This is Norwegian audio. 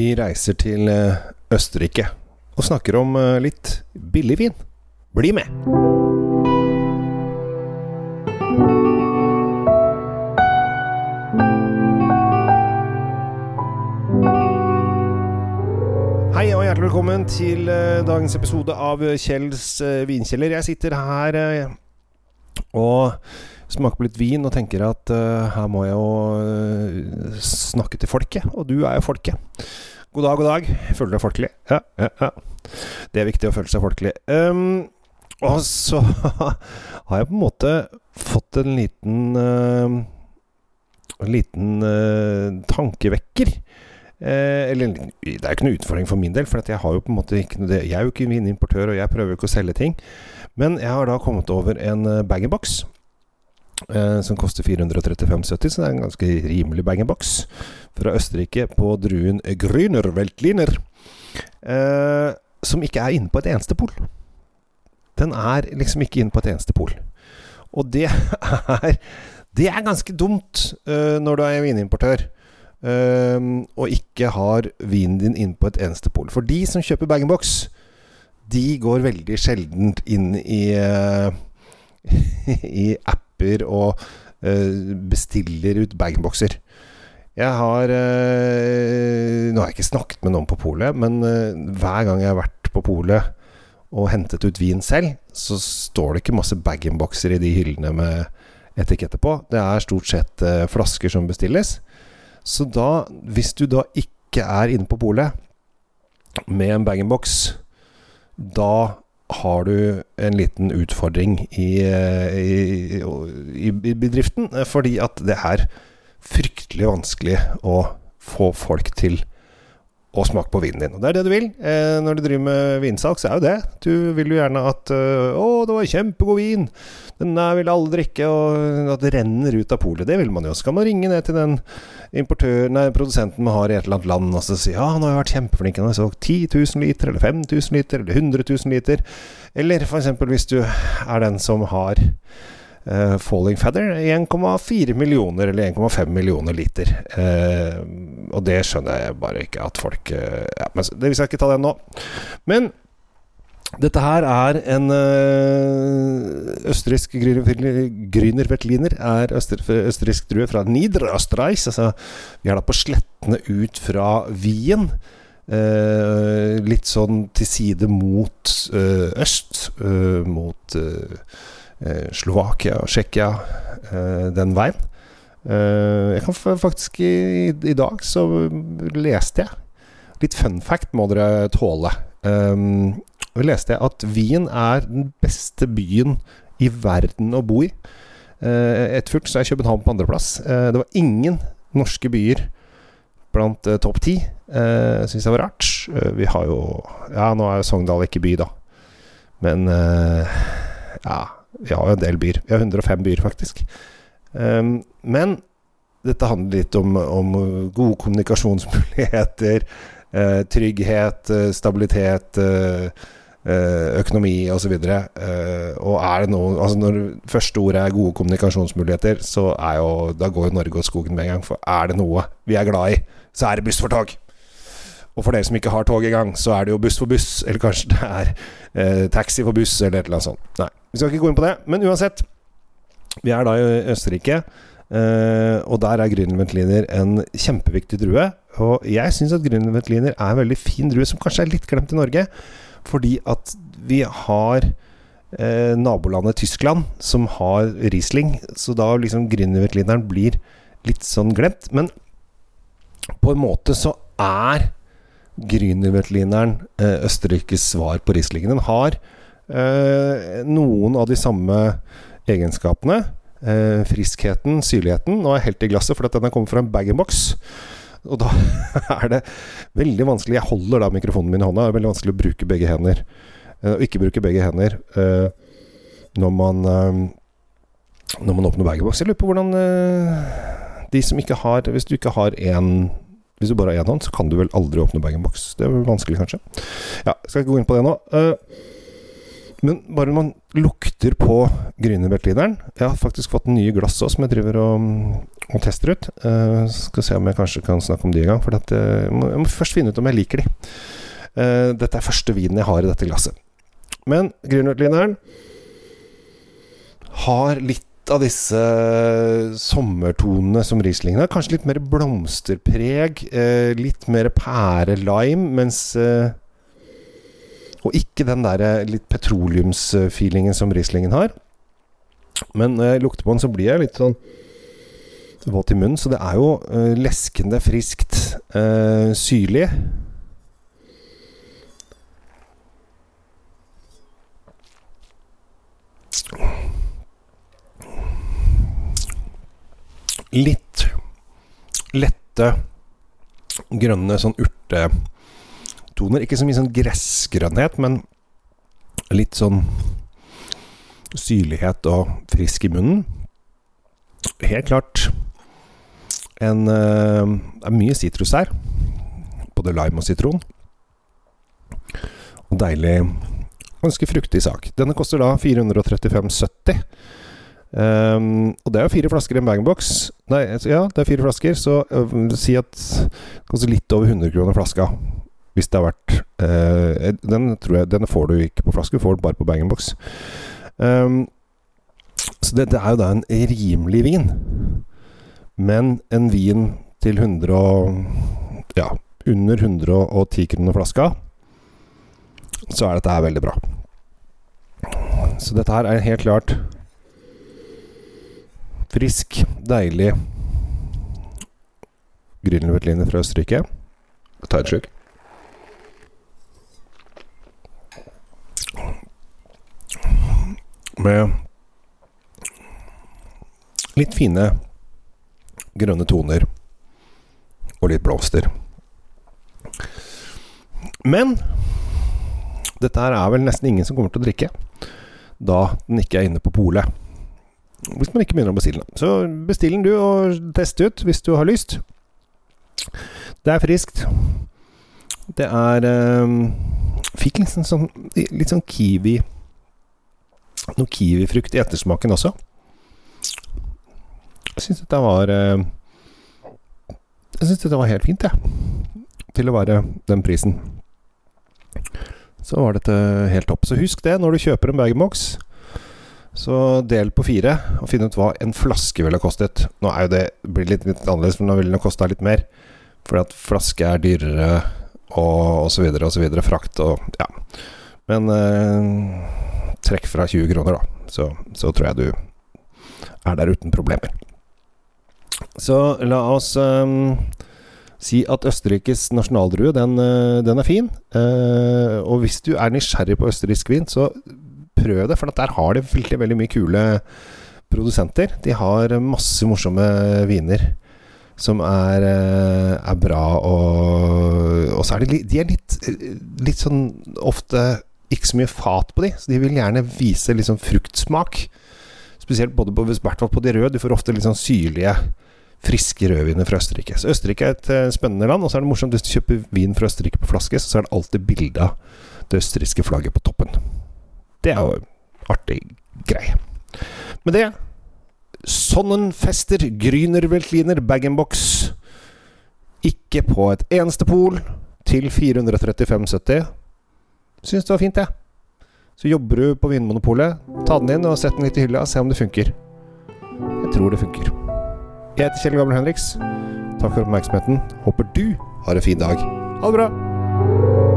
Vi reiser til eh, Østerrike og snakker om eh, litt billig vin. Bli med! Hei og hjertelig velkommen til eh, dagens episode av Kjells vinkjeller. Jeg sitter her og smaker på litt vin og tenker at uh, her må jeg jo uh, snakke til folket, og du er jo folket. God dag, god dag. Føler du deg folkelig? Ja, ja, ja. Det er viktig å føle seg folkelig. Um, og så har jeg på en måte fått en liten uh, En liten tankevekker. Eh, eller det er jo ikke noe utfordring for min del, for jeg har jo på en måte ikke Jeg er jo ikke vinimportør, og jeg prøver jo ikke å selge ting. Men jeg har da kommet over en uh, bag-in-box. Eh, som koster 435,70, så det er en ganske rimelig bag-in-box. Fra Østerrike på druen Grüner Weltliner. Eh, som ikke er inne på et eneste pol. Den er liksom ikke inne på et eneste pol. Og det er Det er ganske dumt eh, når du er vinimportør. Eh, og ikke har vinen din inne på et eneste pol. For de som kjøper bag-in-box, de går veldig sjeldent inn i uh, I apper og uh, bestiller ut bag-in-boxer. Jeg har uh, Nå har jeg ikke snakket med noen på polet, men hver gang jeg har vært på polet og hentet ut vin selv, så står det ikke masse bag-in-boxer i de hyllene med etiketter på. Det er stort sett flasker som bestilles. Så da, hvis du da ikke er inne på polet med en bag-in-box, da har du en liten utfordring i, eh, i, i, bedriften, eh, fordi at det er fryktelig vanskelig å få folk til å smak på vinen din. Og det er det du vil. Eh, når du driver med vinsalg, så er jo det. Du vil jo gjerne at øh, 'Å, det var kjempegod vin'. Den der vil alle drikke, og at det renner ut av polet. Det vil man jo. Så kan man ringe ned til den importøren, nei, produsenten man har i et eller annet land, og så si 'Ja, han har jo vært kjempeflink. Han har solgt 10 000 liter, eller 5000 liter, eller 100 000 liter'. Eller f.eks. hvis du er den som har Uh, Falling Feather 1,4 millioner eller 1,5 millioner liter. Uh, og det skjønner jeg bare ikke at folk uh, ja, men det, Vi skal ikke ta den nå. Men dette her er en østerriksk Grüner Veltliner. Er øster, østerriksk drue fra Niederösterreich. Altså, vi er da på slettene ut fra Wien. litt sånn til side mot øst. mot Eh, Slovakia og Tsjekkia eh, den veien. Eh, jeg kan faktisk i, i, dag så leste jeg Litt fun fact må dere tåle. Um, leste jeg at Wien er den beste byen i verden å bo i. Uh, et fullt så er København på andreplass. Uh, det var ingen norske byer blant topp ti. Uh, Syns jeg var rart. Vi har jo Ja, nå er jo Sogndal ikke by, da. Men ja vi har jo en del byer. Vi har 105 byer, faktisk. Um, men dette handler litt om, om gode kommunikasjonsmuligheter, uh, trygghet, uh, stabilitet, uh, økonomi osv. Uh, og er det noe Altså Når første ordet er gode kommunikasjonsmuligheter, så er jo Da går jo Norge og skogen med en gang. For er det noe vi er glad i, så er det buss for tog. Og for dere som ikke har tog i gang, så er det jo buss for buss, eller kanskje det er eh, taxi for buss, eller et eller annet sånt. Nei, vi skal ikke gå inn på det. Men uansett, vi er da i Østerrike, eh, og der er Grünerveltliner en kjempeviktig drue. Og jeg syns at Grünerveltliner er en veldig fin drue, som kanskje er litt glemt i Norge, fordi at vi har eh, nabolandet Tyskland som har Riesling, så da liksom Grünerveltlineren blir litt sånn glemt. Men på en måte så er Grünerveltlineren eh, Østerrikes svar på Rieslingen. Den har noen av de samme egenskapene. Eh, friskheten, syrligheten. Nå er jeg helt i glasset, for at den er kommet fra en bag-in-box. Og da er det veldig vanskelig Jeg holder da mikrofonen min i hånda. Det er veldig vanskelig å bruke begge hender. Eh, og ikke bruke begge hender eh, når man eh, Når man åpner bag-in-box. Jeg lurer på hvordan de som ikke har Hvis du ikke har én hvis du bare har én hånd, så kan du vel aldri åpne bag-in-box. Det er vel vanskelig, kanskje. Ja, skal ikke gå inn på det nå. Men bare man lukter på Grünerbertlineren Jeg har faktisk fått nye glass også, som jeg driver og, og tester ut. Uh, skal se om jeg kanskje kan snakke om de en gang. For at, uh, jeg, må, jeg, må, først finne ut om jeg liker de. Uh, dette er første vinen jeg har i dette glasset. Men Grünertlineren har litt av disse sommertonene som Rieslingen har. Kanskje litt mer blomsterpreg. litt mer pære-lime, mens Og ikke den der litt petroleumsfeelingen som Rieslingen har. Men når jeg lukter på den, så blir jeg litt sånn våt i munnen. Så det er jo uh, leskende, friskt, uh, syrlig. Litt lette, grønne sånn urtetoner. Ikke så mye sånn gressgrønnhet, men litt sånn syrlighet og frisk i munnen. Helt klart en Det er mye sitrus her. Både lime og sitron. Og deilig Ganske fruktig sak. Denne koster da 435,70. Um, ehm, og det er jo fire flasker i en bag-in-box. Nei, ja, det er fire flasker, så uh, si at det koster litt over 100 kroner flaska. Hvis det har vært eh, den, tror jeg, den får du ikke på flaske, du får den bare på bag-in-box. Um, så dette er jo da en rimelig vin. Men en vin til 100 og, ja, under 110 kroner flaska, så er dette her veldig bra. Så dette her er helt klart frisk, deilig Grünerveltliner fra Østerrike. Ta et slurk. Med litt fine grønne toner og litt blomster. Men dette her er vel nesten ingen som kommer til å drikke da den ikke er inne på polet. Hvis man ikke begynner å bestille den. Så bestill den du, og test ut hvis du har lyst. Det er friskt. Det er um, Fikk liksom sånn, litt sånn kiwi noe kiwifrukt i ettersmaken også. Jeg syns dette var eh, Jeg syns dette var helt fint, jeg. Til å være den prisen. Så var dette helt topp. Så husk det når du kjøper en bag-in-box. Så del på fire, og finn ut hva en flaske ville kostet. Nå er jo det blir litt, litt annerledes, men nå ville den kosta litt mer. Fordi at flaske er dyrere, og, og så videre og så videre. Frakt og ja. Men eh, trekk fra 20 kroner, da, så, så, tror jeg du er der uten problemer. Så la oss um, si at Østerrikes nasjonaldrue, den, eh, den er fin. Uh, og hvis du er nysgjerrig på østerriksk vin, så prøv det, for der har de veldig, veldig mye kule produsenter. De har masse morsomme viner som er, eh, er bra, og, og så er de, de er litt, litt sånn ofte ikke så mye fat på de, så de vil gjerne vise liksom fruktsmak. Spesielt både på, på de røde. Du får ofte litt sånn syrlige, friske rødviner fra Østerrike. Så Østerrike er et uh, spennende land. Og så er det morsomt hvis du kjøper vin fra Østerrike på flaske, så er det alltid bilde av det østerrikske flagget på toppen. Det er jo artig greie. Med det Sonnenfester Grünerveltliner bag-in-box. Ikke på et eneste pol til 435,70. Syns det var fint, jeg. Ja. Så jobber du på Vinmonopolet, ta den inn og sett den litt i hylla, se om det funker. Jeg tror det funker. Jeg heter Kjell Gamle Henriks. Takk for oppmerksomheten. Håper du har en fin dag. Ha det bra!